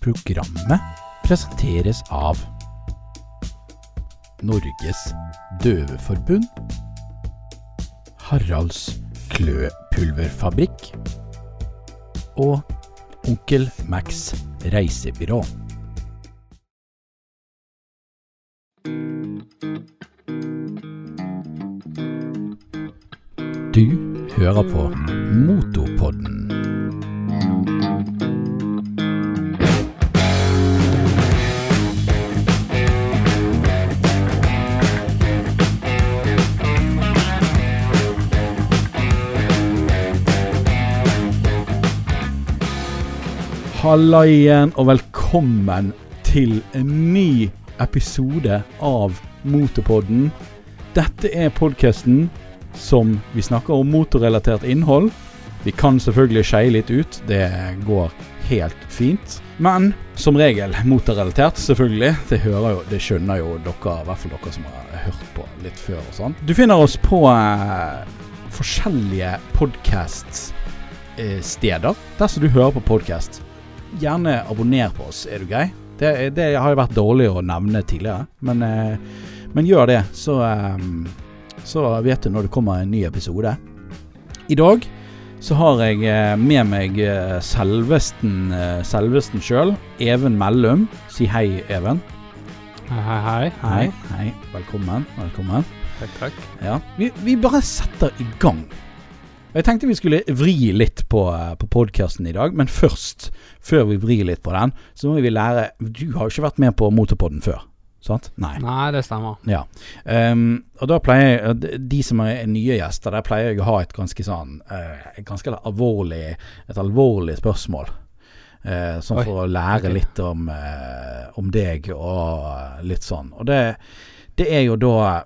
Programmet presenteres av Norges Døveforbund, Haralds Kløpulverfabrikk og Onkel Max reisebyrå. Du hører på Motopodden. Halla igjen, og velkommen til en ny episode av Motorpodden. Dette er podkasten som vi snakker om motorrelatert innhold. Vi kan selvfølgelig skeie litt ut, det går helt fint. Men som regel motorrelatert, selvfølgelig. Det, jo, det skjønner jo dere, i hvert fall dere som har hørt på litt før og sånn. Du finner oss på eh, forskjellige podkaststeder, der som du hører på podkast. Gjerne abonner på oss, er du grei? Det, det har jo vært dårlig å nevne tidligere, men, eh, men gjør det, så, eh, så vet du når det kommer en ny episode. I dag så har jeg eh, med meg selvesten selvesten sjøl, Even Mellum. Si hei, Even. Hei, hei, hei. Hei. hei. Velkommen. Velkommen. Takk, takk. Ja. Vi, vi bare setter i gang. Jeg tenkte vi skulle vri litt på, eh, på podkasten i dag, men først, før vi vrir litt på den, så må vi lære Du har jo ikke vært med på Motorpodden før, sant? Nei. Nei, det stemmer. Ja. Um, og da pleier jeg de- som er nye gjester, der pleier jeg å ha et ganske sånn uh, Et ganske alvorlig Et alvorlig spørsmål. Uh, sånn Oi, for å lære okay. litt om, uh, om deg og litt sånn. Og det, det er jo da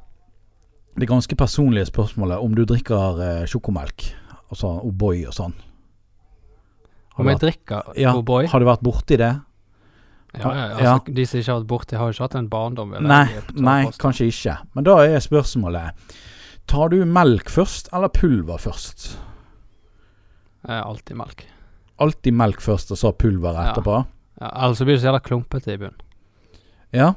det ganske personlige spørsmålet om du drikker sjokomelk. Og sånn O'boy og sånn. Om jeg drikker ja, O'boy? Har du vært borti det? Ja, ja, ja. altså, De som ikke har vært borti, har jo ikke hatt en barndom. Nei, nei, kanskje ikke. Men da er spørsmålet Tar du melk først, eller pulver først? Eh, Alltid melk. Alltid melk først, og så pulver Ja. etterpå? Ja, Ellers så blir det så jævla klumpete i bunnen. Ja.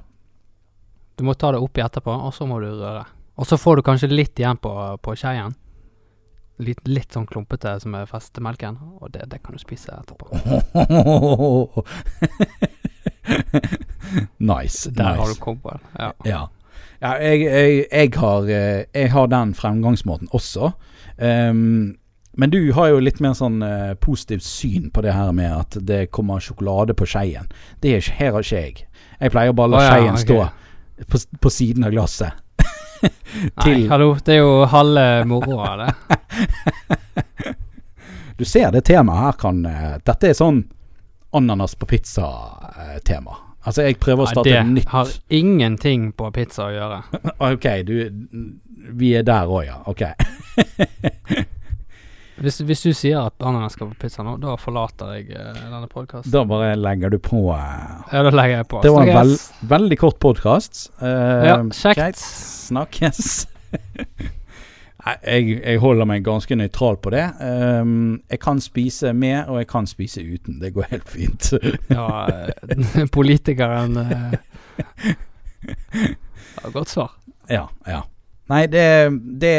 Du må ta det oppi etterpå, og så må du røre. Og så får du kanskje litt igjen på, på skeien. Litt, litt sånn klumpete som er festemelken, og det, det kan du spise etterpå. nice. Der har du nice. cowboyen. Ja. Ja. ja jeg, jeg, jeg, har, eh, jeg har den fremgangsmåten også. Um, men du har jo litt mer sånn uh, positivt syn på det her med at det kommer sjokolade på skeien. Det er her har ikke jeg. Jeg pleier bare å la oh, ja, skeien okay. stå på, på siden av glasset. Nei, hallo, det er jo halve moroa, det. Du ser det temaet her kan eh, Dette er sånn ananas på pizza-tema. altså, jeg prøver å Nei, starte det nytt. har ingenting på pizza å gjøre. Ok, du Vi er der òg, ja. Ok. Hvis, hvis du sier at ananas skal på pizza nå, da forlater jeg uh, denne podkasten. Da bare legger du på Uh, Ja, da legger jeg på. Det var en vel, veldig kort podkast. Ja, kjekt. Snakkes. Jeg, jeg holder meg ganske nøytral på det. Um, jeg kan spise med, og jeg kan spise uten. Det går helt fint. Ja, eh, politikeren uh, Godt svar. ja, ja. Nei, det, det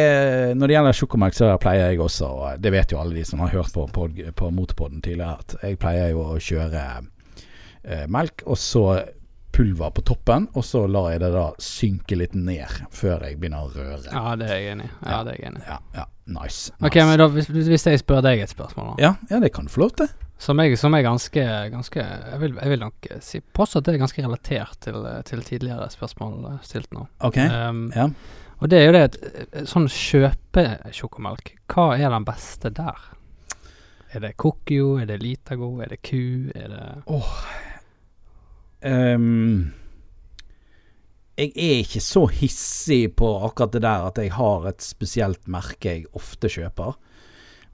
Når det gjelder sjokomelk, så pleier jeg også og Det vet jo alle de som har hørt på, på, på Motorpodden tidligere, at jeg pleier jo å kjøre eh, melk, og så pulver på toppen, og så lar jeg det da synke litt ned før jeg begynner å røre. Ja, det er jeg enig i. Ja, det er jeg enig i. Ja, ja, nice. Ok, men da, hvis, hvis jeg spør deg et spørsmål, da. ja, ja, det kan du få lov til. Som, jeg, som er ganske, ganske jeg, vil, jeg vil nok eh, si påstå at det er ganske relatert til, til tidligere spørsmål eh, stilt nå. Ok. Um, Ja. Og det er jo det at eh, sånn kjøpesjokomelk, hva er den beste der? Er det Cookio, er det Litago, er det Ku, er det Ehm, jeg er ikke så hissig på akkurat det der at jeg har et spesielt merke jeg ofte kjøper.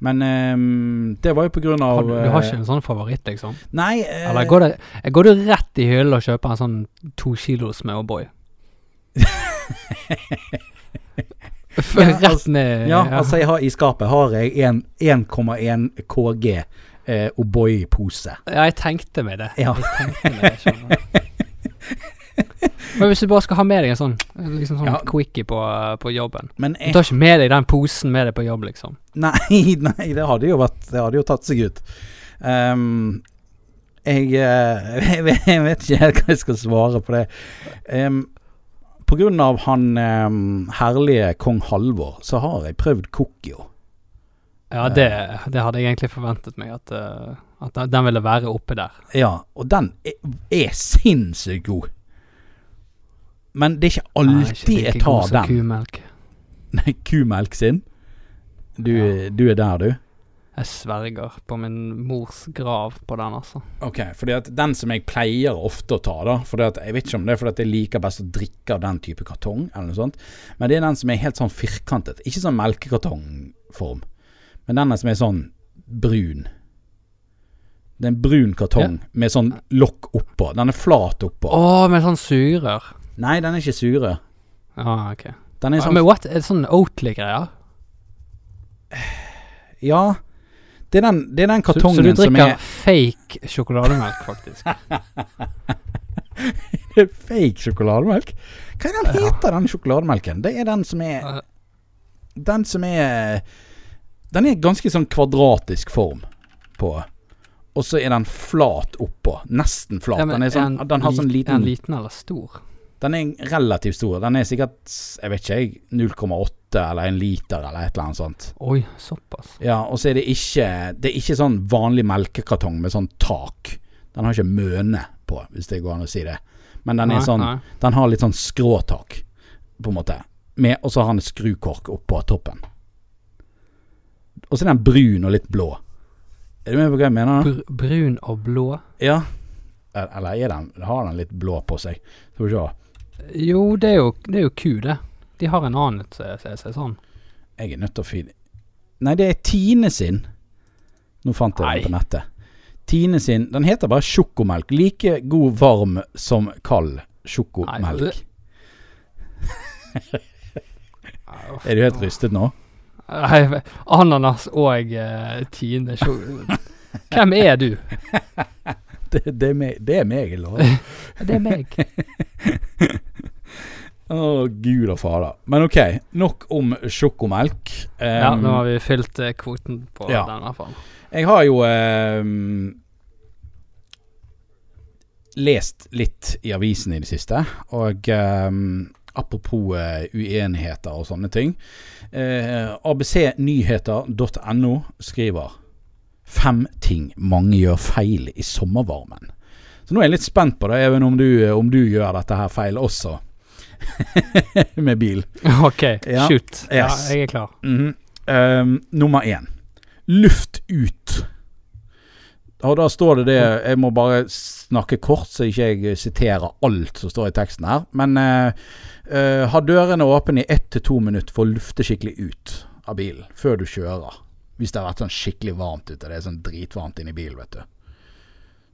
Men um, det var jo på grunn av har du, du har eh, ikke en sånn favoritt, liksom? Nei uh, Eller går, det, går du rett i hyllen og kjøper en sånn to kilos med O'boy? Ja, rett ned Ja, altså jeg har i skapet har jeg en 1,1 KG eh, O'boy-pose. Ja, jeg tenkte meg det. Ja. Jeg tenkte meg det, skjønner. Men hvis du bare skal ha med deg en sånn liksom sånn Ja. quickie på, på jobben Men Du tar ikke med deg den posen med deg på jobb, liksom? Nei, nei, det hadde jo vært Det hadde jo tatt seg ut. Um, jeg, eh, jeg, vet- jeg vet ikke helt hva jeg skal svare på det. Um, av han ehm, herlige kong Halvor, så har jeg prøvd Kokkio. Ja, det, det hadde jeg egentlig forventet meg, at, eh, at den- ville være oppe der. Ja, og den er, er sinnssykt god. Men det er ikke alltid Nei, jeg tar den. Kumelk. Nei, kumelk sin. Du, Ja. du er der, du. Jeg sverger på min mors grav på den, altså. Ok, fordi at den som jeg pleier ofte å ta, da fordi at Jeg vet ikke om det er fordi at jeg liker best å drikke av den type kartong, eller noe sånt, men det er den som er helt sånn firkantet. Ikke sånn melkekartongform, men den som er sånn brun. Det er en brun kartong med sånn lokk oppå. Den er flat oppå. Å, med sånn sugerør. Nei, den er ikke sure. Ah, ok. Den er Ja, sånn men what? Er det sånn Oatly-greier? Ja. Det er den, det er den kartongen som er Så du drikker fake sjokolademelk, faktisk? det er fake sjokolademelk? Hva er den heter den sjokolademelken? Det er den som er Den som er Den er ganske sånn kvadratisk form på og så er den flat oppå. Nesten flat. Ja, den, sånn, en, den, har sånn liten Er den liten eller stor? Den er relativt stor. Den er sikkert, jeg vet ikke, 0,8 lite eller en liter eller et eller annet sånt. Oi, såpass. Ja, Og så er det ikke Det er ikke sånn vanlig melkekartong med sånn tak. Den har ikke møne på, hvis det går an å si det. Men den, nei, sånn, den har litt sånn skråtak, på en måte. og så har den skrukork oppå toppen. Og så er den brun og litt blå. Er du med på hva jeg mener? Br brun og blå? Ja. Eller den, har den litt blå på seg? Skal vi se. Jo, det er jo, det er jo ku, det. De har en annen seg sånn. Jeg er nødt til å finne Nei, det er Tine sin. Nå fant jeg Nei. den på nettet. Tine sin. Den heter bare sjokomelk. Like god varm som kald sjokomelk. Er du helt rystet nå? Nei, Ananas og uh, Tine Hvem er du? Det, det, er, meg, det er meg, eller? Det er meg. Å, gud og fader. Men ok, nok om sjokomelk. Ja, Um, nå har vi fylt eh, kvoten på Ja. den, i hvert fall. Jeg har jo um, lest litt i avisen i det siste, og um, apropos uh, uenigheter og sånne ting. Uh, abcnyheter.no skriver Fem ting mange gjør feil i sommervarmen. Så nå er jeg litt spent på det, even om du, om du gjør dette her feil også. Med bil. OK, Ja. shoot. Ja, jeg er klar. Mhm. Um, nummer én. Luft ut. Og da står det det Jeg må bare snakke kort, så ikke jeg siterer alt som står i teksten her. Men uh, uh, ha dørene åpne i ett til to minutter for å lufte skikkelig ut av bilen før du kjører. Hvis det har vært sånn skikkelig varmt ute. Det er sånn dritvarmt inni bilen, vet du.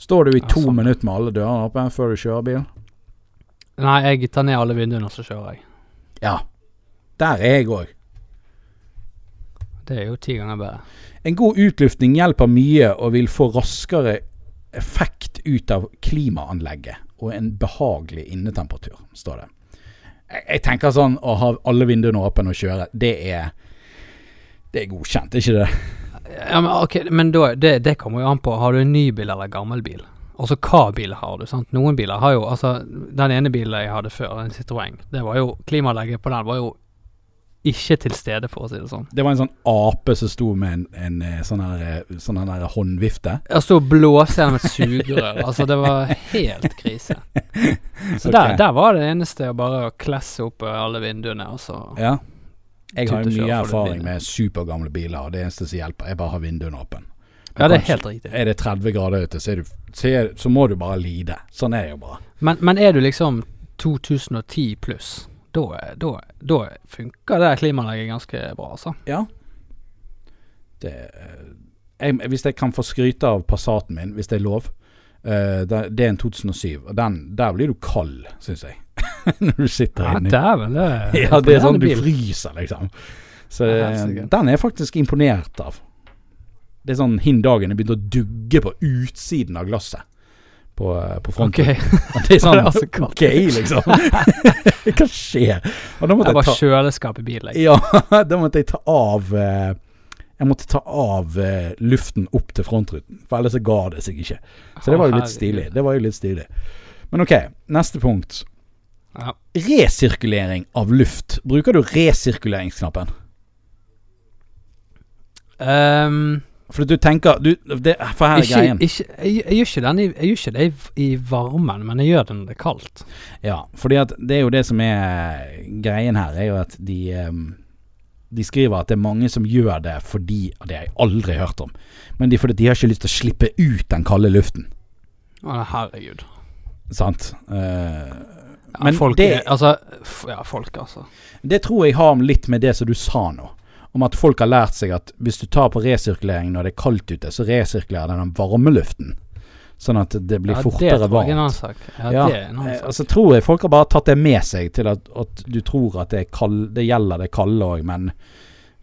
Står du i Ja, to sånn. minutter med alle dørene åpne før du kjører bil? Nei, jeg tar ned alle vinduene, og så kjører jeg. Ja. Der er jeg òg. Det er jo ti ganger bedre. En god utluftning hjelper mye og vil få raskere effekt ut av klimaanlegget og en behagelig innetemperatur, står det. Jeg, jeg tenker sånn å ha alle vinduene åpne og kjøre, det er Det er godkjent, ikke det? Ja, men ok, men da, det, det kommer jo an på. Har du en ny bil eller gammel bil? Altså hva bil har du? sant? Noen biler har jo Altså, den ene bilen jeg hadde før, en Citroën, det var jo Klimalegget på den var jo ikke til stede, for å si det sånn. Det var en sånn ape som sto med en, en eh, sånn her, eh, sånn her håndvifte. Jeg sto og blåste gjennom et sugerør. altså, det var helt krise. Så okay. der, der var det eneste å bare klesse opp alle vinduene, og så Ja. Jeg har og mye erfaring med supergamle biler, og det eneste som hjelper, er bare å ha vinduene åpne. Ja, det er helt riktig. Er det 30 grader ute, så, du, så, er, så må du bare lide. Sånn er det jo bare. Men, men er du liksom 2010 pluss, da, da, da funker det klimaanlegget ganske bra, altså. Ja. Det, jeg, hvis jeg kan få skryte av Passaten min, hvis det er lov. Uh, det, det er en 2007, og den, der blir du kald, syns jeg. Når du sitter Ja, inni. dæven, det er Ja, det er sånn du fryser, liksom. Så Ja, eh, den er jeg faktisk imponert av. Det er sånn hin dagen det begynte å dugge på utsiden av glasset på, eh, på Ok. Okay. Det er sånn Det er altså. OK, liksom. Hva skjer? Det var ta kjøleskap i bilen. Ja, da måtte jeg ta av eh, Jeg måtte ta av eh, luften opp til frontruten, for ellers ga det seg ikke. Så det var jo litt stilig. Det var jo litt stilig. Men OK, neste punkt. Ja. Resirkulering av luft. Bruker du resirkuleringsknappen? Ehm, For du tenker du, det, For her er ikke, greien. ikke, jeg, jeg, gjør den jeg, jeg gjør ikke det i, i varmen, men jeg gjør det når det er kaldt. Ja, fordi at det er jo det som er greien her, er jo at de De skriver at det er mange som gjør det fordi og Det har jeg aldri hørt om. Men de, fordi de har ikke lyst til å slippe ut den kalde luften. Å, herregud. Sant? Uh, Ja, Men folk, det- Altså, ja, folk, altså. det tror jeg har litt med det som du sa nå. Om at folk har lært seg at hvis du tar på resirkulering når det er kaldt ute, så resirkulerer den den varme luften. Sånn at det blir Ja, fortere er varmt. Ja, Ja, det er en annen Eh, sak. altså tror jeg folk har bare tatt det med seg til at, at du tror at det, er kald, det gjelder det kalde òg, men,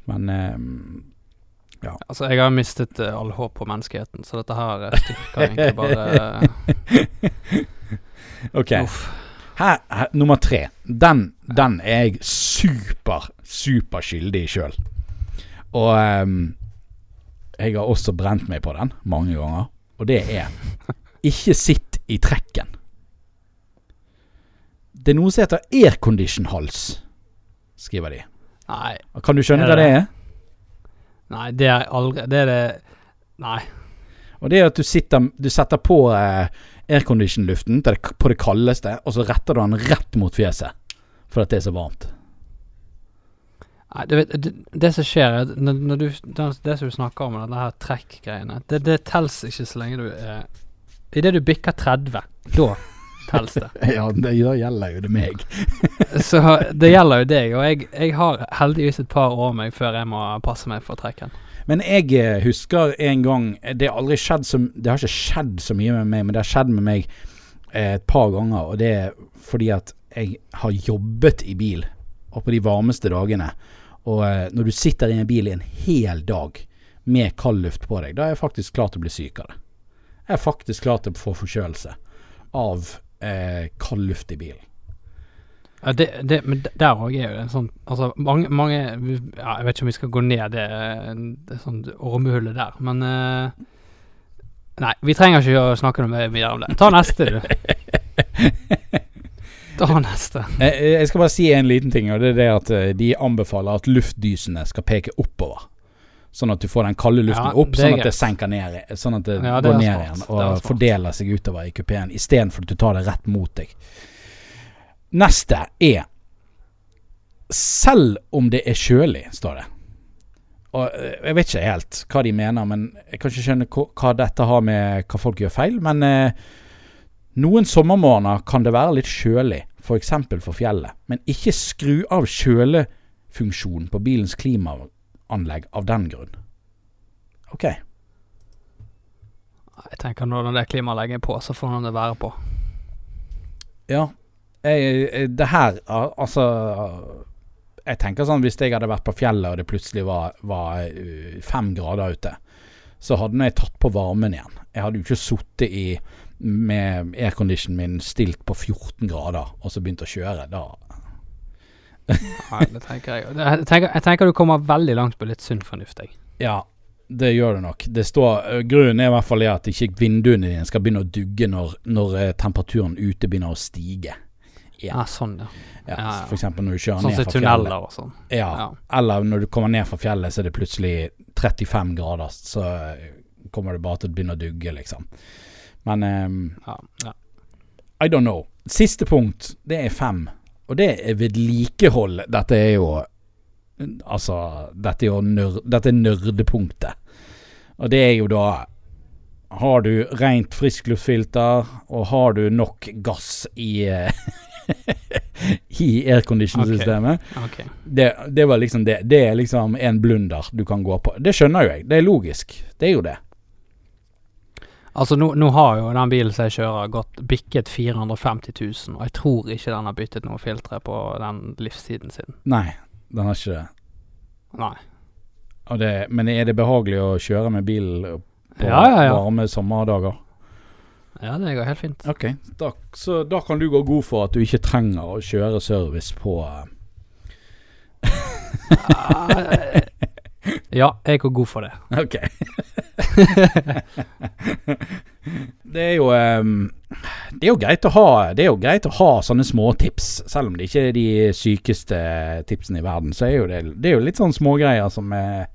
men eh, Altså, jeg har mistet uh, all håp på menneskeheten, så dette her styrker egentlig bare OK. Her, her, nummer tre. Den, den er jeg super, super skyldig i sjøl. Og um, jeg har også brent meg på den mange ganger. Og det er ikke sitt i trekken. Det er noe som heter aircondition-hals, skriver de. Nei, Kan du skjønne hva det det er? nei, det er aldri Det er det Nei. Og det er at du sitter Du setter på eh, aircondition-luften på det kaldeste, og så retter du den rett mot fjeset. For at det er så varmt. Nei, du vet, det, det som skjer, er når, når du, det, det som du snakker om, denne her trekk-greiene, det, det tels ikke så lenge du er Idet du bikker 30, da tels det. Ja, det da gjelder jo det meg. Så det gjelder jo deg, og jeg, jeg har heldigvis et par år meg før jeg må passe meg for trekken. Men jeg eh, husker en gang Det har aldri skjedd så Det har ikke skjedd så mye med meg, men det har skjedd med meg eh, et par ganger. Og det er fordi at jeg har jobbet i bil, og på de varmeste dagene. Og eh, når du sitter i en bil i en hel dag med kald luft på deg, da er jeg faktisk klar til å bli syk av det. Jeg er faktisk klar til å få forkjølelse av eh, kald luft i bilen. Ja, det, det, men der òg er jo en sånn Altså, mange, mange ja, Jeg vet ikke om vi skal gå ned det, det sånn ormehullet der, men eh, Nei, vi trenger ikke å snakke noe mer videre om det. Ta neste, du. Ta neste. Eh, Jeg skal bare si en liten ting, og det er det at eh, de anbefaler at luftdysene skal peke oppover. Sånn at du får den kalde luften Ja, opp, sånn at det senker ned Sånn at det, Ja, det går ned igjen og er fordeler seg utover i kupeen, istedenfor at du tar det rett mot deg. Neste er Selv om det er kjølig, står det. Og eh, Jeg vet ikke helt hva de mener, men jeg kan ikke skjønne hva, hva dette har med hva folk gjør feil. Men eh, noen sommermorgener kan det være litt kjølig, f.eks. For, for fjellet. Men ikke skru av kjølefunksjonen på bilens klimaanlegg av den grunn. OK. Jeg tenker når det klimaanlegget er på, så får han det være på. Ja. Jeg, det her Altså Jeg tenker sånn hvis jeg hadde vært på fjellet og det plutselig var, var uh, fem grader ute, så hadde jeg tatt på varmen igjen. Jeg hadde jo ikke sittet i med airconditionen min stilt på 14 grader og så begynte å kjøre. Da Nei, det tenker jeg. Jeg tenker, jeg tenker du kommer veldig langt på litt sunn fornuft, jeg. Ja, det gjør det nok. Det står, grunnen er i hvert fall at ikke vinduene dine skal begynne å dugge når, når temperaturen ute begynner å stige. Ja, sånn, ja. Ja, Ja, ja. For eksempel når du kjører Sånn ned fra fjellet. tunneler og sånn. Ja, Ja. Eller når du kommer ned fra fjellet, så er det plutselig 35 grader. Så kommer det bare til å begynne å dugge, liksom. Men ehm, Ja, ja. I don't know. Siste punkt, det er fem. Og det er vedlikehold. Dette er jo Altså, dette er jo nør, dette er nerdepunktet. Og det er jo da Har du rent friskluftfilter, og har du nok gass i eh, I aircondition-systemet? Ok. Det, det var liksom det. Det er liksom en blunder du kan gå på. Det skjønner jo jeg. Det er logisk. Det er jo det. Altså, nå, nå har jo den bilen som jeg kjører, gått bikket 450 000, og jeg tror ikke den har byttet noe filtre på den livstiden sin. Nei, den har ikke det. Nei. Det, men er det behagelig å kjøre med bil på Ja, ja, ja. varme sommerdager? Ja, det går helt fint. Ok, da, så da kan du gå god for at du ikke trenger å kjøre service på Ah, ja, jeg går god for det. Ok. det er jo um, Det er jo greit å ha Det er jo greit å ha sånne småtips, selv om det ikke er de sykeste tipsene i verden. Så er jo det, det er jo litt sånne smågreier som er,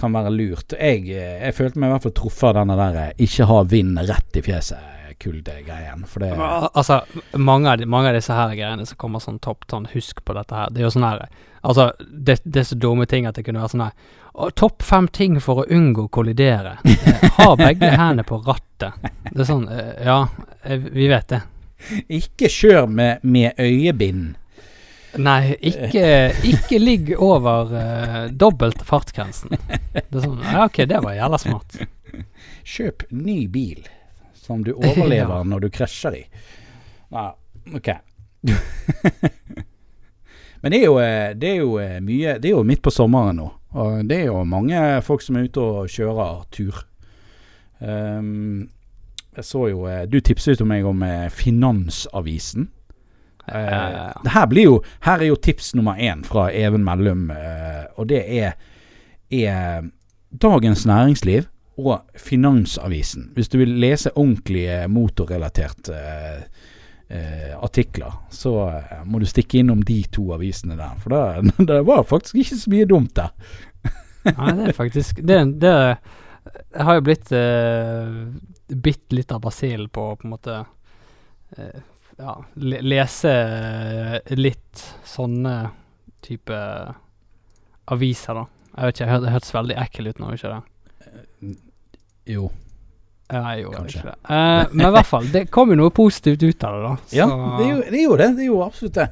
kan være lurt. Jeg, eh, jeg følte meg i hvert fall truffet av denne der eh, ikke ha vind rett i fjeset kuldegreien. For det Altså, mange av, de, mange av disse her greiene som kommer sånn topp sånn, husk på dette her. Det er jo sånn her Altså, det, det er så dumme ting at det kunne være sånn her Topp fem ting for å unngå å kollidere. Eh, ha begge hendene på rattet. Det er sånn eh, Ja, eh, vi vet det. Ikke kjør med, med øyebind. Nei, ikke, ikke ligg over uh, dobbelt fartsgrensen. Det er sånn Ja, ok, det var jævla smart. Kjøp ny bil som du overlever Ja. når du krasjer i. Ja, ok. Men det er, jo, eh, det er jo eh, mye Det er jo midt på sommeren nå. Og det er jo mange folk som er ute og kjører tur. Um, jeg så jo eh, Du tipset jo meg om Finansavisen. Uh, det her blir jo Her er jo tips nummer én fra Even Mellum, uh, og det er, er Dagens Næringsliv og Finansavisen. Hvis du vil lese ordentlige motorrelaterte eh, eh, artikler, så eh, må du stikke innom de to avisene der. For det, det var faktisk ikke så mye dumt der. Nei, det er faktisk Det, det har jo blitt eh, bitt litt av basillen på på en måte eh, Ja, lese eh, litt sånne type aviser, da. Jeg vet ikke, det hørtes veldig ekkel ut nå, ikke det? Jo. Nei, jo, gjorde Kanskje. ikke det. Eh, men i hvert fall, det kom jo noe positivt ut av det, da. Ja, det gjorde det Gjorde, det. Er absolutt det.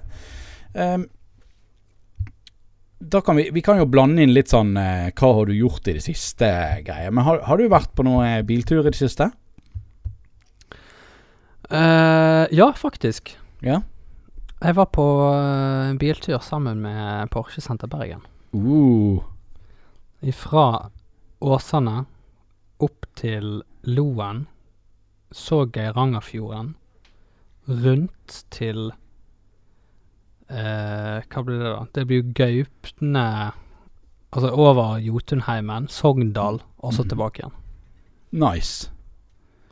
Um, da kan vi, vi kan jo blande inn litt sånn eh, Hva har du gjort i det siste? greier. Men har, har du vært på noe biltur i det siste? Eh, ja, faktisk. Ja. Jeg var på eh, en biltur sammen med Porsche Senter Bergen. Uh, Fra Åsane opp til Loen. Så Geirangerfjorden. Rundt til eh, Hva blir det, da? Det blir Gaupne Altså over Jotunheimen, Sogndal, og så mm. tilbake igjen. nice.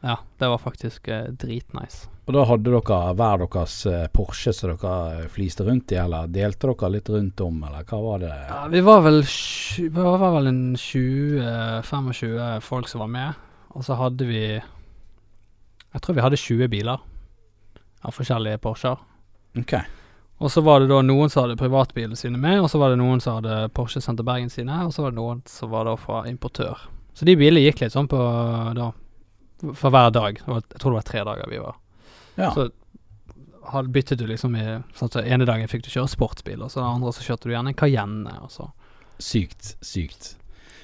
Ja, det var faktisk eh, dritnice. Og da hadde dere hver deres eh, Porsche som dere fliste rundt i, eller delte dere litt rundt om, eller hva var det? Ja, vi var vel Vi var vel en 20-25 folk som var med. Og så hadde vi Jeg tror vi hadde 20 biler av forskjellige Porscher. Ok. Og så var det da noen som hadde privatbilene sine med, og så var det noen som hadde Porsche Senter Bergen sine, og så var det noen som var da fra importør. Så de bilene gikk litt sånn på da For hver dag. Jeg tror det var tre dager vi var. Ja. Så byttet du liksom i sånn at ene dagen fikk du kjøre sportsbil, og så den andre så kjørte du gjerne en Cayenne, og så Sykt, sykt.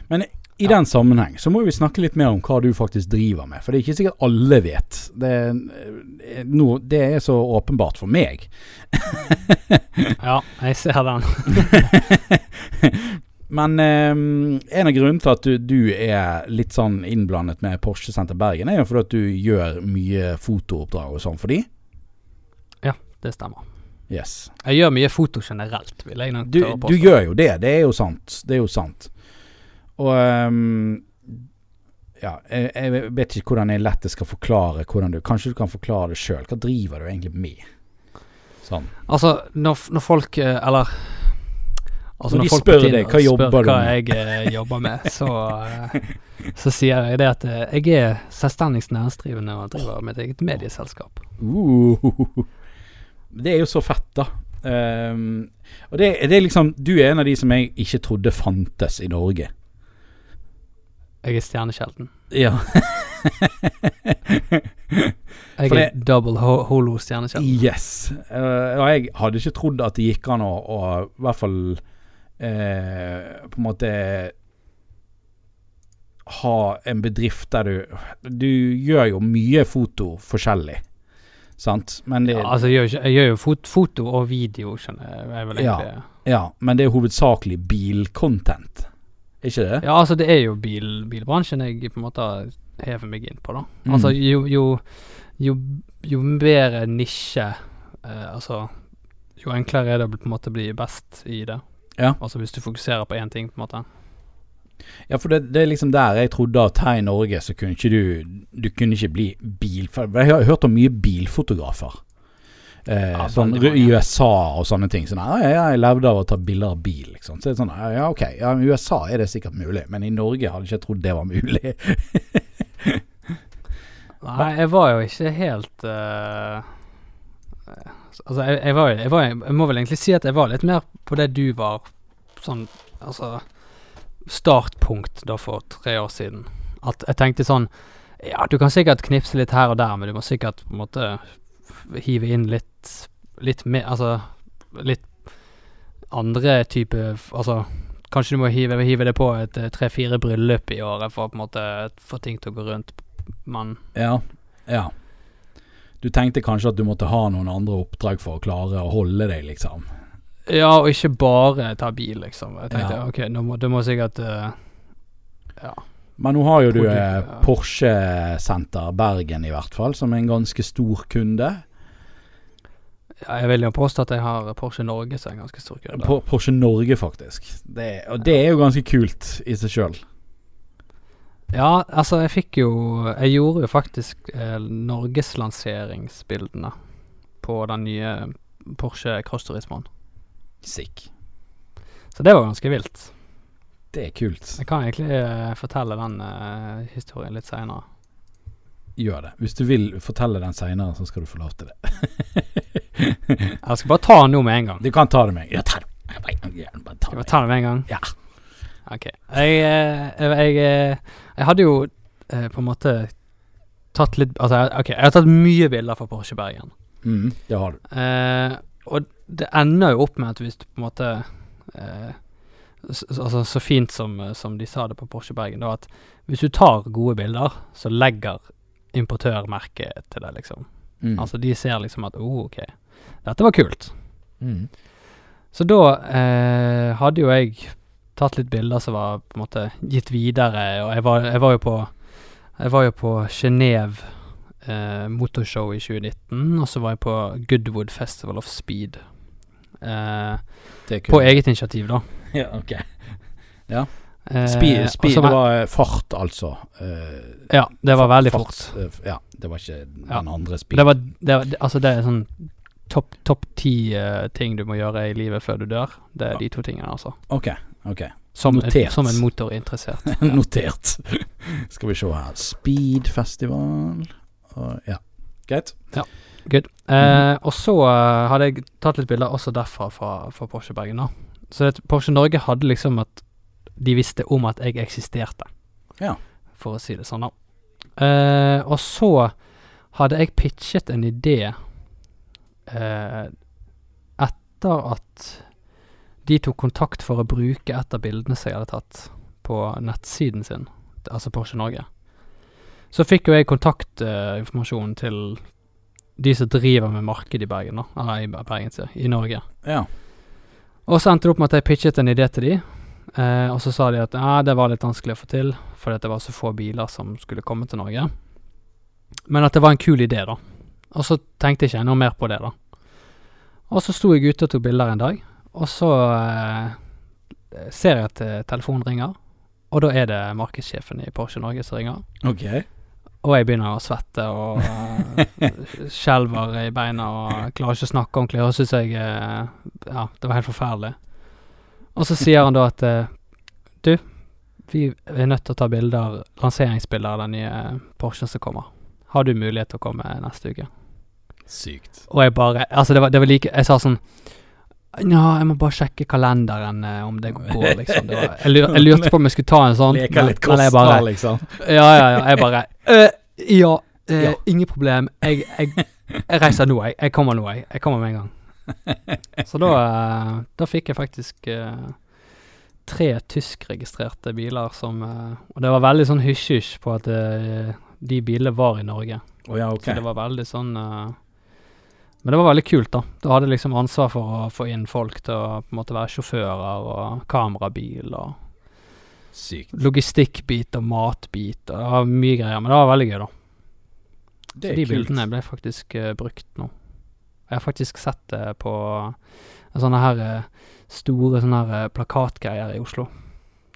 Men i den sammenheng så må vi snakke litt mer om hva du faktisk driver med. For det er ikke sikkert alle vet. Det er, no, det er så åpenbart for meg. Ja, jeg ser den. Men eh, en av grunnene til at du, du er litt sånn innblandet med Porsche Senter Bergen, er jo fordi at du gjør mye fotooppdrag og sånn for de. Ja, Det stemmer. Yes. Jeg gjør mye foto generelt, vil jeg nok Du, påstå. du gjør jo det. Det er jo sant. Det er jo sant. Og um, Ja, jeg, jeg vet ikke hvordan jeg lett skal forklare hvordan du Kanskje du kan forklare det sjøl. Hva driver du egentlig med? Sånn. Altså, når, når folk eh, Eller Altså Når de folk spør deg, hva jobber spør du hva jeg eh, jobber med, så eh, Så sier jeg det at eh, jeg er selvstendig næringsdrivende og driver mitt eget medieselskap. Uh, det er jo så fett, da. Um, og det, det er liksom Du er en av de som jeg ikke trodde fantes i Norge. Jeg er stjernekjelten. Ja. Jeg er double ho holo stjernekjelten. Yes. Uh, og jeg hadde ikke trodd at det gikk an å, å i hvert fall eh, på en måte ha en bedrift der du Du gjør jo mye foto forskjellig, sant? Men det, Ja, altså, jeg gjør, jeg gjør jo fot foto og video, skjønner jeg. Ja. ja, men det er hovedsakelig bilcontent. Ikke det? Ja, altså, det er jo bil, bilbransjen jeg på en måte hever meg inn på, da. Mm. Altså, jo, jo, jo, jo bedre nisje eh, Altså, jo enklere er det å på en måte bli best i det. Ja. Altså hvis du fokuserer på én ting, på en måte. Ja, for det, det er liksom der jeg trodde at her i Norge så kunne ikke du Du kunne ikke bli bil... For jeg har hørt om mye bilfotografer. Eh, Ja, sånn i. USA og sånne ting. Sånn, ja, ja, jeg levde av å ta bilder av bil, liksom. Så det er sånn, ja, ok. Ja, I USA er det sikkert mulig, men i Norge hadde jeg ikke trodd det var mulig. Nei, jeg var jo ikke helt eh, Altså, jeg, jeg var jeg, var, jeg må vel egentlig si at jeg var litt mer på det du var sånn Altså startpunkt da for tre år siden. At jeg tenkte sånn Ja, du kan sikkert knipse litt her og der, men du må sikkert på en måte hive inn litt Litt mer Altså litt andre type Altså kanskje du må hive, hive det på et eh, tre-fire bryllup i året for å på en måte få ting til å gå rundt. Men Ja, ja. Du tenkte kanskje at du måtte ha noen andre oppdrag for å klare å holde deg, liksom. Ja, og ikke bare ta bil, liksom. Jeg tenkte Ja. ok, nå må, du må sikkert uh, Ja. Men nå har jo du eh. Porsche Senter Bergen i hvert fall, som er en ganske stor kunde. Ja, Jeg vil jo påstå at jeg har Porsche Norge som en ganske stor kunde. Porsche Norge, faktisk. Det, og det er jo ganske kult i seg sjøl. Ja, altså, jeg fikk jo Jeg gjorde jo faktisk eh, norgeslanseringsbildene på den nye Porsche Cross Turismoen. Sick. Så det var ganske vilt. Det er kult. Jeg kan egentlig eh, fortelle den eh, historien litt seinere. Gjør det. Hvis du vil fortelle den seinere, så skal du få lov til det. Jeg skal bare ta den nå med en gang. Du kan ta det med en gang. Ja, ta det. Bare- det. ta den med en gang? Ja. Ok. Jeg, eh, jeg, jeg, jeg hadde jo eh, på en måte tatt litt Altså, ok, jeg har tatt mye bilder fra Porsche Bergen. Mm, det har du. Eh, og det ender jo opp med at hvis du på en måte eh, s- s- Altså så fint som, eh, som de sa det på Porsche Bergen, da at hvis du tar gode bilder, så legger importør merke til det, liksom. Mm. Altså de ser liksom at oh, ok, dette var kult. Mm. Så da eh, hadde jo jeg tatt litt bilder som var på en måte gitt videre, og jeg var, jeg var jo på Jeg var jo på Genéve eh, motorshow i 2019, og så var jeg på Goodwood Festival of Speed. Eh, på eget initiativ, da. Ja, ok. Ja. Speed, speed så det var- fart, altså. Eh, Ja, det var veldig fort. eh, Ja, det var ikke Ja. den andre speed. Det var, det var det- Altså, det er sånn topp top ti eh, ting du må gjøre i livet før du dør. Det er Ja. de to tingene, altså. Ok, ok. Som, Notert. som en motorinteressert. Notert. Skal vi se her. Speedfestival uh, Ja, greit. Good. Eh, og så uh, hadde jeg tatt litt bilder også derfra, fra, fra Porsche Bergen. da Så det, Porsche Norge hadde liksom at de visste om at jeg eksisterte. Ja. For å si det sånn, da. Eh, og så hadde jeg pitchet en idé eh, etter at de tok kontakt for å bruke et av bildene som jeg hadde tatt på nettsiden sin, altså Porsche Norge. Så fikk jo jeg kontaktinformasjonen til de som driver med marked i Bergen, da. Eller i Bergen, sier i Norge. Ja. Og så endte det opp med at jeg pitchet en idé til de. Eh, og så sa de at ja, det var litt vanskelig å få til, fordi det var så få biler som skulle komme til Norge. Men at det var en kul idé, da. Og så tenkte jeg ikke noe mer på det, da. Og så sto jeg ute og tok bilder en dag, og så eh, ser jeg at eh, telefonen ringer. Og da er det markedssjefen i Porsche Norge som ringer. Okay. Og jeg begynner å svette og eh, skjelver i beina og klarer ikke å snakke ordentlig. Og syns jeg Ja, det var helt forferdelig. Og så sier han da at Du, vi er nødt til å ta bilder, lanseringsbilder av den nye Porschen som kommer. Har du mulighet til å komme neste uke? Sykt. Og jeg bare Altså, det var, det var like Jeg sa sånn Ja, jeg må bare sjekke kalenderen eh, om det går, liksom. Det var, jeg, lur, jeg lurte på om jeg skulle ta en sånn. Leke litt kostbar, liksom. ja, ja, ja. Jeg bare «Øh, Ja, øh, Ja. ingen problem. Jeg, jeg, jeg reiser nå, jeg. Jeg kommer nå, jeg. Jeg kommer med en gang. Så da, eh, da fikk jeg faktisk eh, tre tyskregistrerte biler som eh, Og det var veldig sånn hysj-hysj på at eh, de bilene var i Norge. Oh, ja, okay. Så det var veldig sånn eh, Men det var veldig kult, da. Du hadde liksom ansvar for å få inn folk til å på en måte være sjåfører og kamerabil og Sykt. logistikkbit og matbit og det var mye greier. Men det var veldig gøy, da. Det Så er de kult. bildene ble faktisk uh, brukt nå. Jeg har faktisk sett det på eh, sånne her eh, store sånne her plakatgreier i Oslo.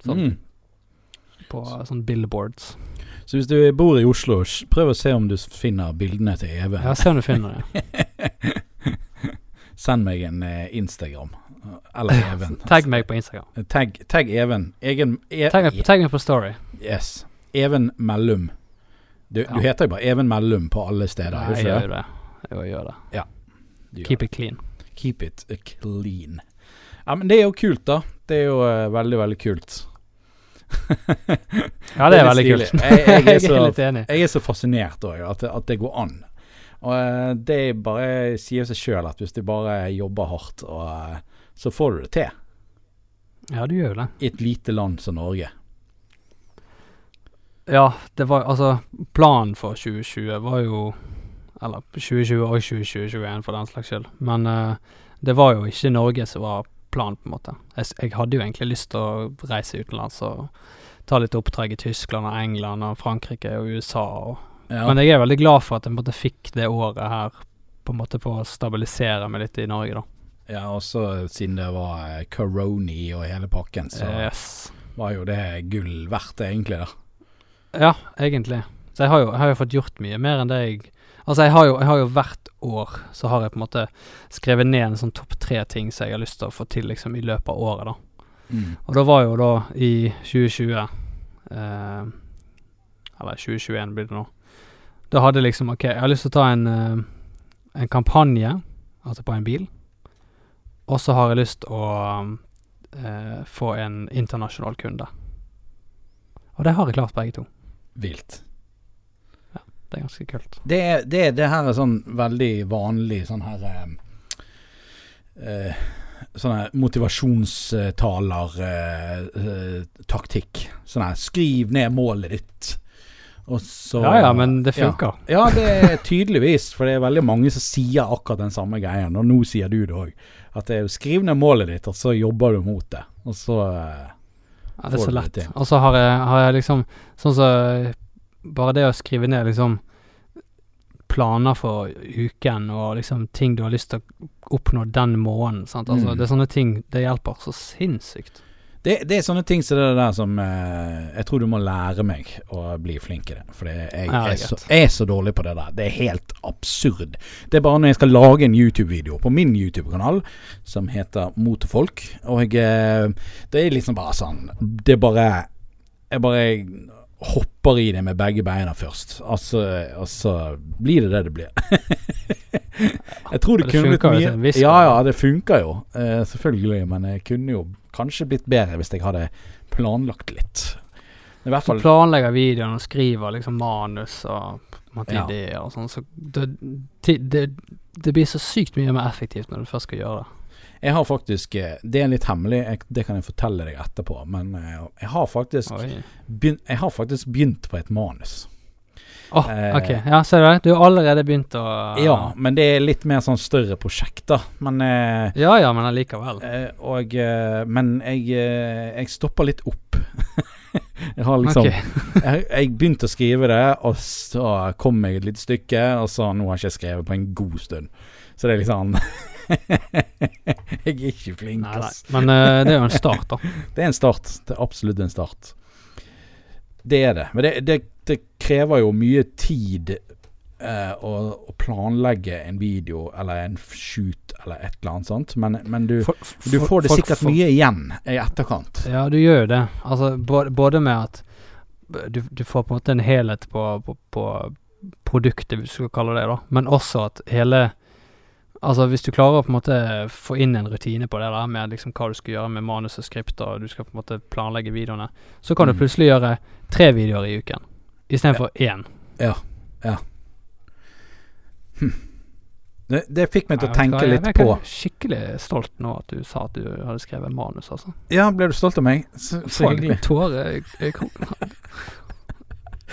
Sånn, Mm. På sånne billboards. Så hvis du bor i Oslo, prøv å se om du finner bildene til Even. Ja, se om du finner det. Send meg en eh, Instagram. Eller Even. Tagg meg på Instagram. Tagg, tag Even. Egen e, Tagg meg, tagg meg på Story. Yes. Even Mellum. Du, Ja. du heter jo bare Even Mellum på alle steder, Nei, jeg gjør jo det. Jeg gjør det. Ja, Keep gjør it clean. Keep it clean. Ja, men det er jo kult, da. Det er jo uh, veldig, veldig kult. Ja, det er litt veldig stilig. kult. Jeg, jeg, er så, er litt enig. jeg er så fascinert òg, at, at det går an. Og eh, det bare sier seg sjøl at hvis du bare jobber hardt, og, eh, så får du det til. Ja, du gjør det. I et lite land som Norge. Ja, det var altså Planen for 2020 var jo Eller 2020 og 2021 for den slags skyld. Men uh, det var jo ikke Norge som var planen, på en måte. Jeg, jeg hadde jo egentlig lyst til å reise utenlands og ta litt oppdrag i Tyskland og England og Frankrike og USA. Og, Ja. Men jeg er veldig glad for at jeg på en måte fikk det året her på en måte på å stabilisere meg litt i Norge, da. ja, også siden det var eh, coroni og hele pakken, så Yes. var jo det gull verdt, egentlig. da Ja, egentlig. Så jeg har, jo, jeg har jo fått gjort mye mer enn det jeg Altså, jeg har jo, jeg har jo hvert år så har jeg på en måte skrevet ned en sånn topp tre ting som jeg har lyst til å få til liksom i løpet av året, da. Mm. Og da var jo da i 2020 eh, Eller 2021 blir det nå. Da hadde jeg liksom OK, jeg har lyst til å ta en, eh, en kampanje, altså på en bil. Og så har jeg lyst til å eh, få en internasjonal kunde. Og det har jeg klart, begge to. Vilt. Det er ganske kult. Det, det, det her er sånn veldig vanlig sånn her eh, eh, Sånne motivasjonstaler-taktikk. sånn her skriv ned målet ditt. Så ja ja, men det Ja. funker. Ja, det er tydeligvis, for det er veldig mange som sier akkurat den samme greien. Og nå sier du det òg. At det er skriv ned målet ditt, og så jobber du mot det. Og så eh, Ja, det er så lett. Og så har har jeg liksom Sånn som Bare det å skrive ned liksom planer for uken og liksom ting du har lyst til å oppnå den måneden. Sant? Altså, Mm. Det er sånne ting Det hjelper så sinnssykt. Det, det er sånne ting som det der som eh, Jeg tror du må lære meg å bli flink i det. For jeg, Ja, det er så, er så dårlig på det der. Det er helt absurd. Det er bare når jeg skal lage en YouTube-video på min YouTube-kanal som heter Motorfolk, og jeg, det er liksom bare sånn Det er bare Jeg bare hopper i det med begge beina først. Altså, og så blir det det det blir. jeg tror det, Det kunne blitt mye til Ja ja, det funker jo. Eh, selvfølgelig. Men jeg kunne jo kanskje blitt bedre hvis jeg hadde planlagt litt. I hvert Så planlegger videoen og skriver liksom manus og ideer Ja. og sånn, så det, det, det blir så sykt mye mer effektivt når du først skal gjøre det. Jeg har faktisk eh, Det er litt hemmelig, jeg, det kan jeg fortelle deg etterpå. Men eh, jeg har faktisk Oi. begynt, jeg har faktisk begynt på et manus. Eh, ok. Ja, ser du det? Du har allerede begynt å Ja, men det er litt mer sånn større prosjekt, da. Men Ja ja, men allikevel. eh, Og Men jeg, jeg stopper litt opp. jeg har liksom okay. jeg, jeg begynte å skrive det, og så kom jeg et lite stykke, og så nå har jeg ikke skrevet på en god stund. Så det er liksom Jeg er ikke flink, Nei, nei. Men uh, det er jo en start, da. Det er en start. Det er absolutt en start. Det er det. Men det, det, det krever jo mye tid uh, å, å planlegge en video eller en shoot eller et eller annet sånt. Men, men du, For- du får det sikkert for, mye igjen i etterkant. Ja, du gjør jo det. Altså, både, både med at du, du får på en måte en helhet på, på, på produktet, hvis du skal kalle det det, da. Men også at hele Altså, hvis du klarer å på en måte få inn en rutine på det der med liksom hva du skal gjøre med manus og skript, og du skal på en måte planlegge videoene, så kan Mm. du plutselig gjøre tre videoer i uken istedenfor én. Det, det fikk meg til å tenke litt litt jeg på er skikkelig stolt nå at du sa at du hadde skrevet manus, altså. Ja, ble du stolt av meg? Så, så hyggelig. Tårer jeg, jeg, kom-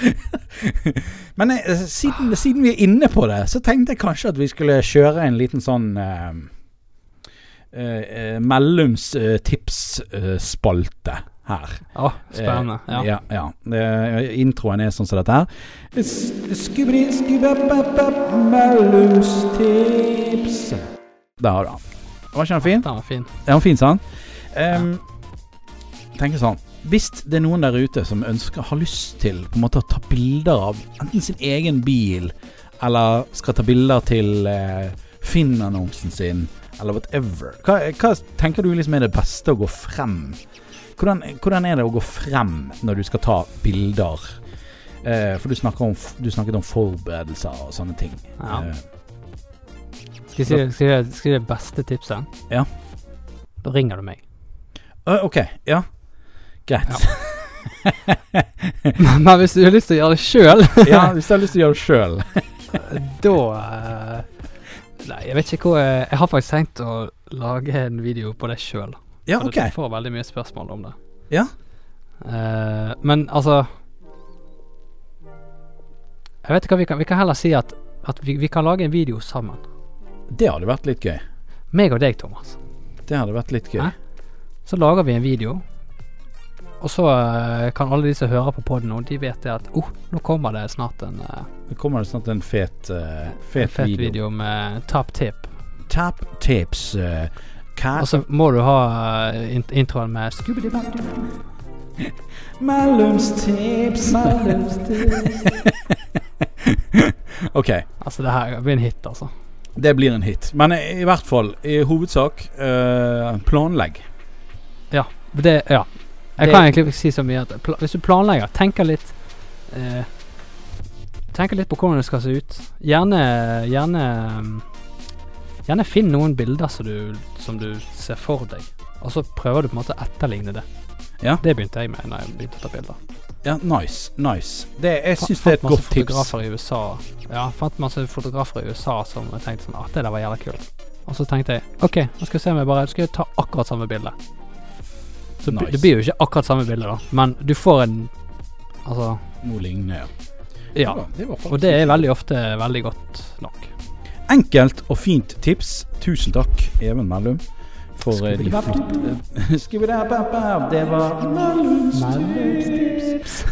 Men jeg, siden, siden vi er inne på det, så tenkte jeg kanskje at vi skulle kjøre en liten sånn eh, eh, eh, mellomstipsspalte her. Å, spennende. Eh, Ja. ja, ja. Eh, introen er sånn som dette her. Mellomstips. Der har du den. Var ikke den fin? Den var fin. Sant? Um, tenker sånn Hvis det er noen der ute som ønsker har lyst til på en måte å ta bilder av enten sin egen bil, eller skal ta bilder til eh, Finn-annonsen sin, eller whatever, hva, hva tenker du liksom er det beste å gå frem? Hvordan, hvordan er det å gå frem når du skal ta bilder? Eh, for du, om, du snakket om forberedelser og sånne ting. Ja. Eh, Skal jeg si, skal jeg, skal jeg det beste tipset? Ja. Da ringer du meg. Uh, ok, ja. Greit. Men hvis du har lyst til å gjøre det sjøl, ja, hvis du har lyst til å gjøre det sjøl. da eh, Nei, jeg vet ikke hva jeg, jeg har faktisk tenkt å lage en video på det sjøl. Ja, ok. Du får veldig mye spørsmål om det. Ja. Uh, men altså Jeg vet ikke hva vi kan Vi kan heller si at, at vi, vi kan lage en video sammen. Det hadde vært litt gøy. Meg og deg, Thomas. Det hadde vært litt gøy. Hæ? Så lager vi en video. Og så eh, kan alle de som hører på poden nå, de vet det at oh, nå kommer det snart en, Nå kommer det snart en fet, uh, fet, en fet video. video. med top tip. Tap tips. Uh, Og så må du ha eh, introen med Mellomstips. mellomstips. ok, Altså, det her blir en hit, altså. det blir en hit. Men i, hvert fall, i hovedsak, eh, planlegg. Det, ja. Jeg Det- kan egentlig ikke si så mye at hvis du planlegger, tenker litt eh, Tenker litt på hvordan det skal se ut. Gjerne Gjerne Gjerne finn noen bilder som du, som du ser for deg, og så prøver du på en måte å etterligne det. Ja. Det begynte jeg med når jeg begynte å ta bilder. Ja, nice. Nice. Det, jeg syns det er et godt tips. fotografer i USA Ja, fant masse fotografer i USA som tenkte sånn At det der var jævla kult. Og så tenkte jeg OK, nå skal jeg se om jeg bare Skal jeg ta akkurat samme bilde. Så Nice. det blir jo ikke akkurat samme bilde, da, men du får en Altså Noe lignende, ja. Ja. Det var faktisk Og det er veldig ofte veldig godt nok. Enkelt og fint tips. Tusen takk, Even Mellum, for vi de flotte Skibidababab, Det var Mellumstips.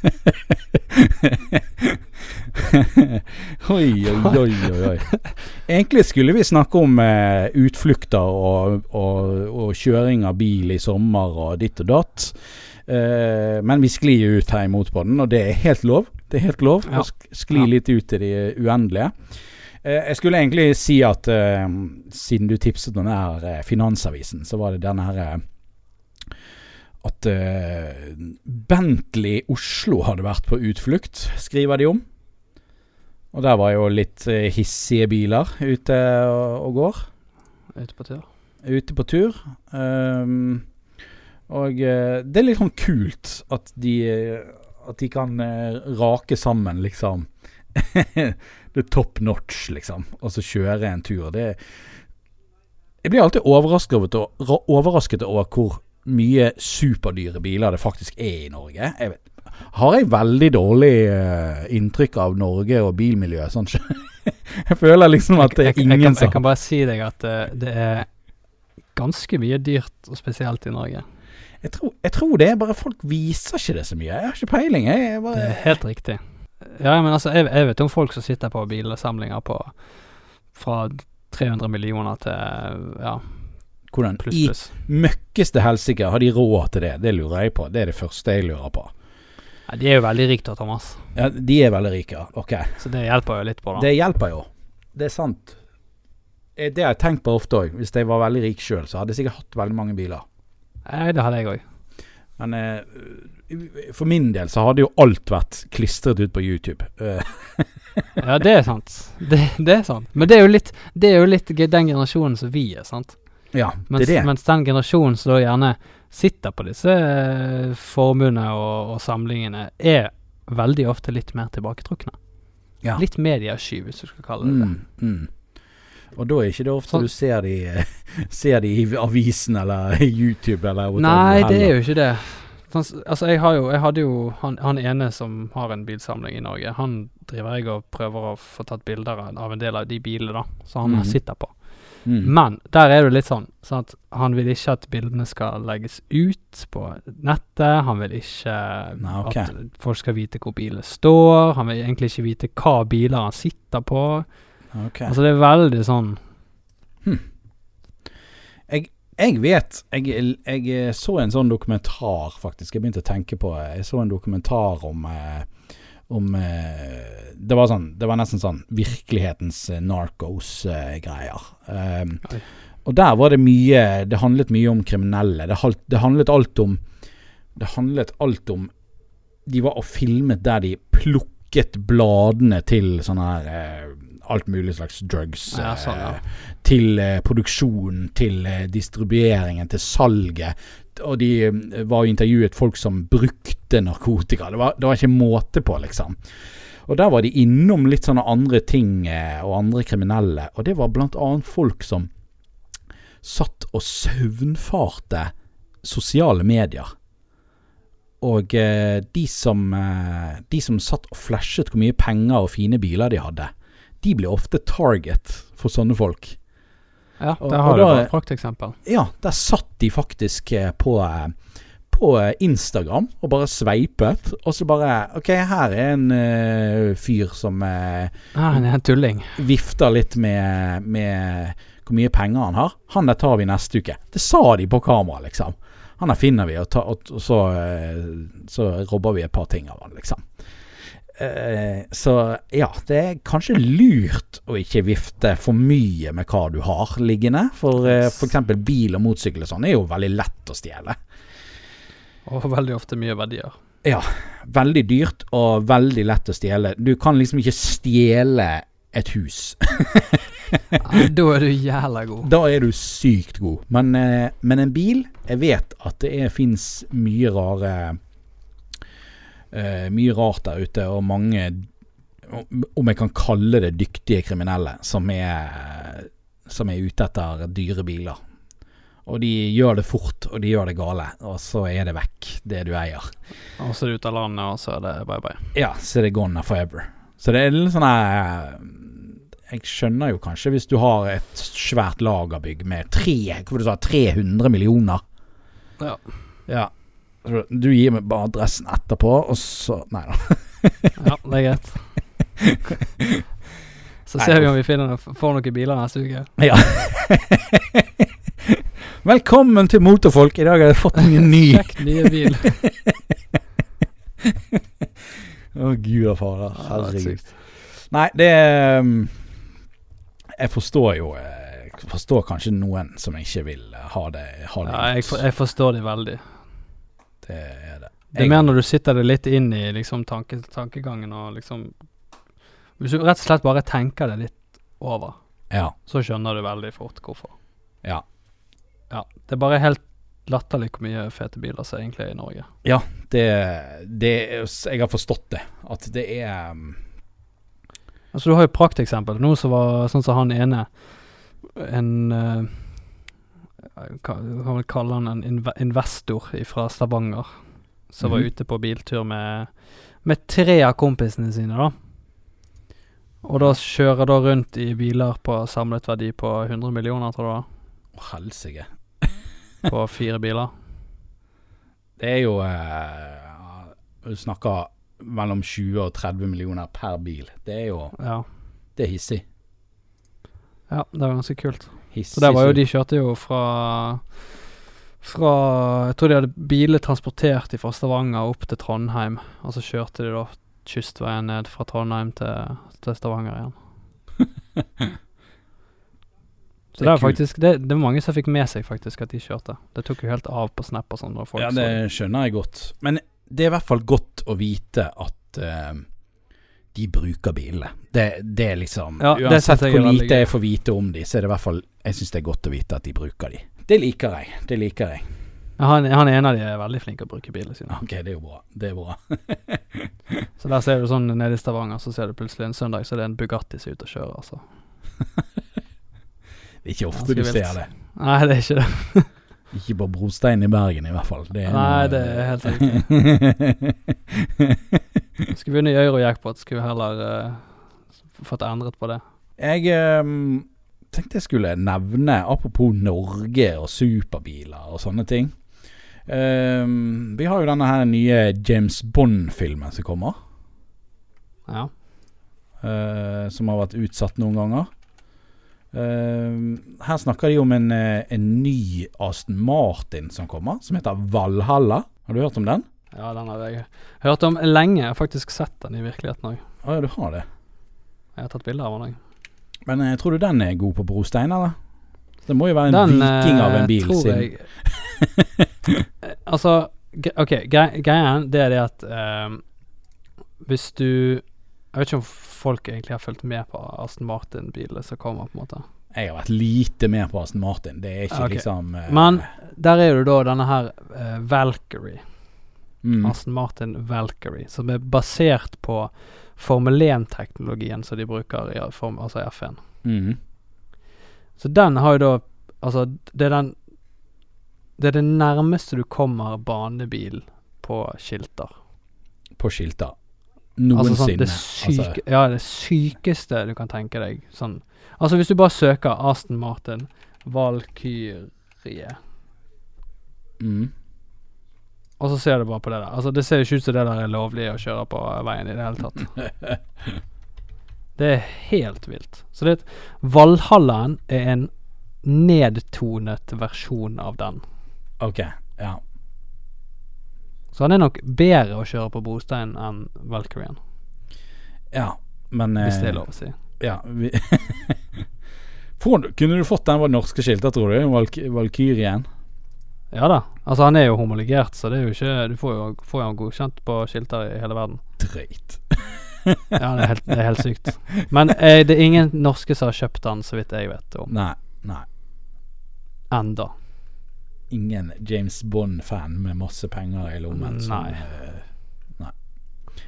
oi, oi, oi, oi, oi. Egentlig skulle vi snakke om eh, utflukter og, og, og kjøring av bil i sommer og ditt og datt. Eh, men vi sklir ut her imot på den, og det er helt lov. Det er helt lov Ja. å skli Ja. litt ut i det uendelige. Eh, jeg skulle egentlig si at eh, siden du tipset om den her eh, Finansavisen, så var det denne her At Bentley Oslo hadde vært på utflukt, skriver de om. Og der var jo litt hissige biler ute og går. Ute på tur. Ute på tur. Um, og eh, det er litt sånn kult at de At de kan eh, rake sammen, liksom. det er top notch, liksom. Og så kjøre en tur. Det Jeg blir alltid overrasket over, overrasket over hvor mye superdyre biler det faktisk er i Norge. Jeg vet, har jeg veldig dårlig uh, inntrykk av Norge og bilmiljøet? Sånn. jeg føler liksom at det er ingen ingen jeg, kan, jeg som kan bare si deg at uh, det er ganske mye dyrt, og spesielt i Norge. Jeg tror, jeg tror det bare folk viser ikke det så mye. Jeg har ikke peiling. Jeg bare... Det er helt riktig. Ja, men altså, jeg, jeg vet om folk som sitter på bilsamlinger på fra 300 millioner til ja, Hvordan pluss, i pluss. møkkeste helsike har de råd til det? Det lurer jeg på. Det er det første jeg lurer på. Ja, de er jo veldig rike da, Thomas. Ja, De er veldig rike. Ok. Så det hjelper jo litt på, da. Det hjelper jo. Det er sant. Eh, Det har jeg tenkt på ofte òg. Hvis jeg var veldig rik sjøl, så hadde jeg sikkert hatt veldig mange biler. Nei, det hadde jeg òg. Men eh, for min del så hadde jo alt vært klistret ut på YouTube. Eh, Ja, det er sant. Det, det er sant. Men det er jo litt Det er jo litt den generasjonen som vi er, sant. ja, Mens, det er det. mens den generasjonen som da gjerne sitter på disse eh, formuene og, og samlingene, er veldig ofte litt mer tilbaketrukne. Ja. Litt mediesky, hvis du skal kalle det det. Mm, mm. Og da er ikke det ofte så, du ser de, ser de i avisen eller YouTube eller Nei, det er jo ikke det. Sånn Altså, jeg har jo Jeg hadde jo han, han ene som har en bilsamling i Norge, han driver jeg og prøver å få tatt bilder av av en del av de bilene, da, som han mm. sitter på. Mm. Men der er det litt sånn, sånn at han vil ikke at bildene skal legges ut på nettet. Han vil ikke Nei, okay. at folk skal vite hvor bilene står. Han vil egentlig ikke vite hva biler han sitter på. Ok. Altså det er veldig sånn Jeg vet jeg, jeg så en sånn dokumentar, faktisk. Jeg begynte å tenke på Jeg så en dokumentar om eh, om eh, det, var sånn, det var nesten sånn virkelighetens eh, narcos-greier. Um, og der var det mye Det handlet mye om kriminelle. Det, det handlet alt om Det handlet alt om De var og filmet der de plukket bladene til sånne her Alt mulig slags drugs. Ja, sånn, ja. eh, til eh, produksjonen, til eh, distribueringen, til salget. Og de var jo intervjuet folk som brukte narkotika. Det var, det var ikke måte på, liksom. Og der var de innom litt sånne andre ting og andre kriminelle. Og det var blant annet folk som satt og søvnfarte sosiale medier. Og de, som, de som satt og flashet hvor mye penger og fine biler de hadde, de blir ofte target for sånne folk. Ja, det der og har du et prakteksempel. Ja, der satt de faktisk eh, på, eh, på eh, Instagram og bare sveipet. Og så bare OK, her er en uh, fyr som uh, Ah, han er en tulling. vifter litt med, med hvor mye penger han har. Han der tar vi neste uke. Det sa de på kamera, liksom. Han der finner vi, og, ta, og, og så, så robber vi et par ting av han, liksom. Eh, så ja, det er kanskje lurt å ikke vifte for mye med hva du har liggende. For uh, f.eks. bil og motorsykkel og sånn er jo veldig lett å stjele. Og veldig ofte mye verdier. Ja. Veldig dyrt og veldig lett å stjele. Du kan liksom ikke stjele et hus. Nei, da er du jævla god. Da er du sykt god. Men, eh, men en bil Jeg vet at det fins mye rare eh, Mye rart der ute, og mange Om jeg kan kalle det dyktige kriminelle, som er, som er ute etter dyre biler. Og de gjør det fort, og de gjør det gale, og så er det vekk, det du eier. Og så er det ut av landet, og så er det bye bye. Ja, så er det gone forever. Så det er litt sånn Jeg skjønner jo kanskje hvis du har et svært lagerbygg med tre, hva du sa, 300 millioner. Ja. Ja. Du gir meg bare adressen etterpå, og så Nei da. Ja, det er greit. Så Nei, ser vi om vi finner, får noen biler neste uke. Ja. Velkommen til Motorfolk. I dag har jeg fått en ny. Sjekk nye bil. Å, gud og fader. Det er Herregud. Nei, det um, Jeg forstår jo eh, Jeg forstår kanskje noen som ikke vil eh, ha det, ha det Ja, jeg, for, jeg forstår de veldig. Det er det. Det er mer når du sitter det litt inn i liksom tanke, tankegangen og liksom Hvis du rett og slett bare tenker det litt over, Ja. så skjønner du veldig fort hvorfor. Ja. Ja. Det er bare helt latterlig hvor mye fete biler som egentlig er i Norge. Det, det Jeg har forstått det. At det er um, Altså Du har jo prakteksempel. Noe som var sånn som han ene En uh, Kan vel kalle han en inve investor fra Stavanger. Som var Mhm. ute på biltur med Med tre av kompisene sine, da. Og da kjører da rundt i biler på samlet verdi på 100 millioner, tror du det Å, helsike. På fire biler. Det er jo eh, Du snakker mellom 20 og 30 millioner per bil. Det er jo Ja. Det er hissig. ja, det er ganske kult. Hissig Så der var jo de kjørte jo fra Fra Jeg tror de hadde biler transportert fra Stavanger opp til Trondheim, og så kjørte de da kystveien ned fra Trondheim til, til Stavanger igjen. Så Det det er faktisk det, det var mange som fikk med seg faktisk at de kjørte. Det tok jo helt av på Snap og sånn. Ja, det skjønner jeg godt. Men det er i hvert fall godt å vite at eh, de bruker bilene. Det, det er liksom Ja, Uansett hvor lite jeg får vite om de, så er det i hvert fall Jeg syns det er godt å vite at de bruker de. Det liker jeg. Det liker jeg. Ja, han, han ene av de er veldig flink til å bruke bilene sine. Ok, det er jo bra. Det er bra. Så der ser du sånn nede i Stavanger, så ser du plutselig en søndag så det er en Bugatti som er ute og kjører, altså. Det er ikke ofte du ser det. Nei, det er ikke det. Ikke på brosteinen i Bergen, i hvert fall. Det Nei, noe- det er helt Skulle vunnet Eurojackpot, skulle heller uh, fått endret på det. Jeg um, tenkte jeg skulle nevne, apropos Norge og superbiler og sånne ting. um, vi har jo denne her nye James Bond-filmen som kommer. Ja. Uh, som har vært utsatt noen ganger. Uh, her snakker de om en, eh, en ny Aston Martin som kommer, som heter Valhalla. Har du hørt om den? Ja, den har jeg hørt om lenge. Jeg har faktisk sett den i virkeligheten òg. Å ja, du har det. Jeg har tatt bilder av den òg. Men eh, tror du den er god på brostein, eller? Det må jo være en Den viking av eh, en bil. tror jeg Eh, Altså, ok, greia det er det at eh, hvis du Jeg vet ikke om folk egentlig har fulgt med på Aston Martin-bilene som kommer, på en måte. Jeg har vært lite med på Aston Martin. Det er ikke okay. liksom uh, Men der er jo da denne her uh, Valkyrie. Mm, Aston Martin Valkyrie, som er basert på Formel 1-teknologien som de bruker i form, altså i F1. mm, Så den har jo da Altså, det er den Det er det nærmeste du kommer banebil på skilter. På skilter. Altså sånn Noensinne. det syke Ja, det sykeste du kan tenke deg. Sånn Altså, hvis du bare søker Aston Martin Valkyrie, mm. Og så ser du bare på det der. Altså, det ser jo ikke ut som det der er lovlig å kjøre på veien i det hele tatt. Det er helt vilt. Så det Valhallaen er en nedtonet versjon av den. Ok, ja. Så han er nok bedre å kjøre på brostein enn Valkyrien, Ja, men hvis det eh, er lov å si. Ja, vi Kunne du fått den norske skilter, tror du? Valk Valkyrien? Ja da. Altså, han er jo homologert, så det er jo ikke Du får jo, får jo han godkjent på skilter i hele verden. Drøyt. Ja, det er helt, det er helt sykt. Men eh, det er ingen norske som har kjøpt den, så vidt jeg vet om. Nei, nei. Enda. Ingen James Bond-fan med masse penger i lommen. som, Nei. eh, nei.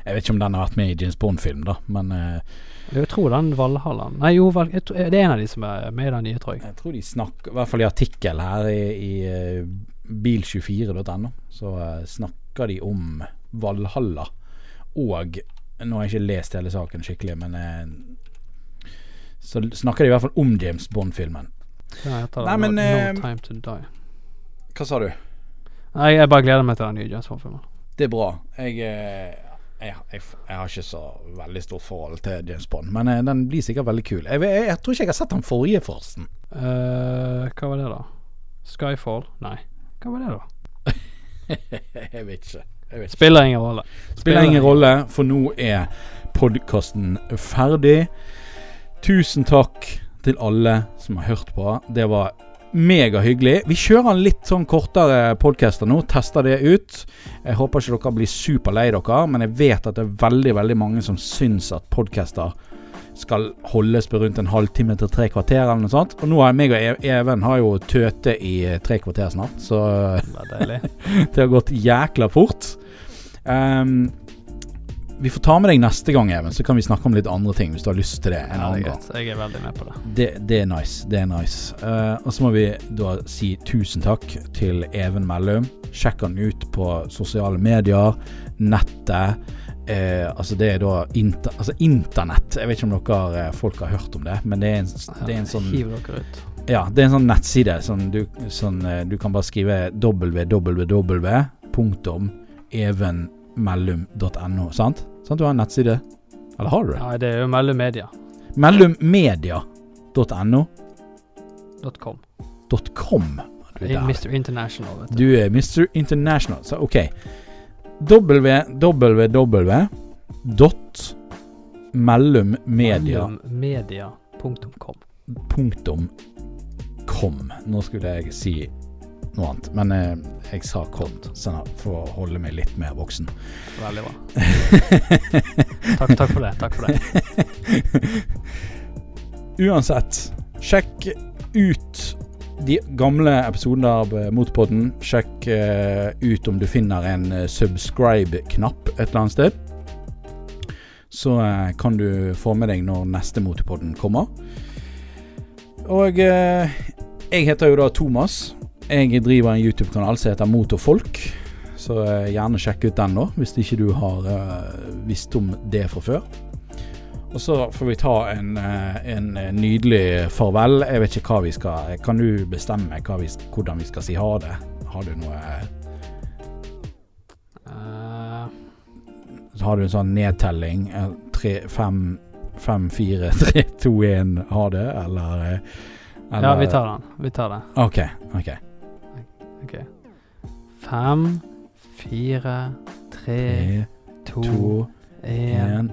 Jeg vet ikke om den har vært med i James Bond-film, da, men eh, Jeg tror den Valhallaen Nei, jo, det er en av de som er med i den nye, tror jeg. jeg tror de snakker I hvert fall i artikkel her i, i eh, bil24.no, så eh, snakker de om Valhalla. Og Nå har jeg ikke lest hele saken skikkelig, men eh, så snakker de i hvert fall om James Bond-filmen. Den heter Nei, men, no, eh, no Time To Die. Hva sa du? Nei, jeg bare gleder meg til den nye James Bond-filmen. Det er bra. Jeg, eh, jeg, jeg, jeg har ikke så veldig stort forhold til James Bond, men eh, den blir sikkert veldig kul. Jeg, jeg, jeg tror ikke jeg har sett den forrige, forresten. Uh, hva var det, da? Skyfall? Nei. Hva var det, da? jeg vet ikke. Jeg vet. Spiller ingen rolle. Spiller ingen rolle, for nå er podkasten ferdig. Tusen takk til alle som har hørt på. Det var megahyggelig. Vi kjører litt sånn kortere podcaster nå, tester det ut. Jeg håper ikke dere blir superlei dere, men jeg vet at det er veldig veldig mange som syns at podcaster skal holdes på rundt en halvtime til tre kvarter eller noe sånt. Og nå har meg og E- Even har jo tøte i tre kvarter snart, så Det det har gått jækla fort. Um, vi får ta med deg neste gang, Even, så kan vi snakke om litt andre ting hvis du har lyst til det. en Ja, det er greit. Jeg er veldig med på det. Det, det er nice. Det er nice. Uh, og så må vi da si tusen takk til Even Mellum. Sjekk han ut på sosiale medier, nettet. Eh, altså det er da inter, altså internett. Jeg vet ikke om dere eh, folk har hørt om det, men det er en, det er en sånn Hiv dere ut. ja, det er en sånn nettside. Sånn du, sånn, du kan bare skrive www.evenmellum.no, sant? Sant, du har en nettside? Eller har du det? Nei, det er jo mellommedia.com. Mellommedia.no. .com. Du er der. Mr. International, vet du. Du er Mr. International, så ok. www.mellommedia.com. kom. Nå skulle jeg si noe annet, men eh, jeg sa kont, sånn for å holde meg litt mer voksen. Veldig bra. Takk, takk for det. Takk for det. Uansett, sjekk ut de gamle episodene av eh, Motorpodden. Sjekk eh, ut om du finner en eh, subscribe-knapp et eller annet sted. Så kan du få med deg når neste Motorpodden kommer. Og jeg heter jo da Thomas. Jeg driver en YouTube-kanal som heter Motorfolk. Så gjerne sjekk ut den, da, hvis ikke du har visst om det fra før. Og så får vi ta en, eh, en eh, nydelig farvel. Jeg vet ikke hva vi skal Kan du bestemme vi, hvordan vi skal si ha det? Har du noe Eh, Har du en sånn nedtelling? Tre, fem, fem, fire, tre, to, én, ha det? Eller, eller ja, vi tar den. Vi tar det. OK. ok Ok. Fem, fire, tre, Tre, to, én.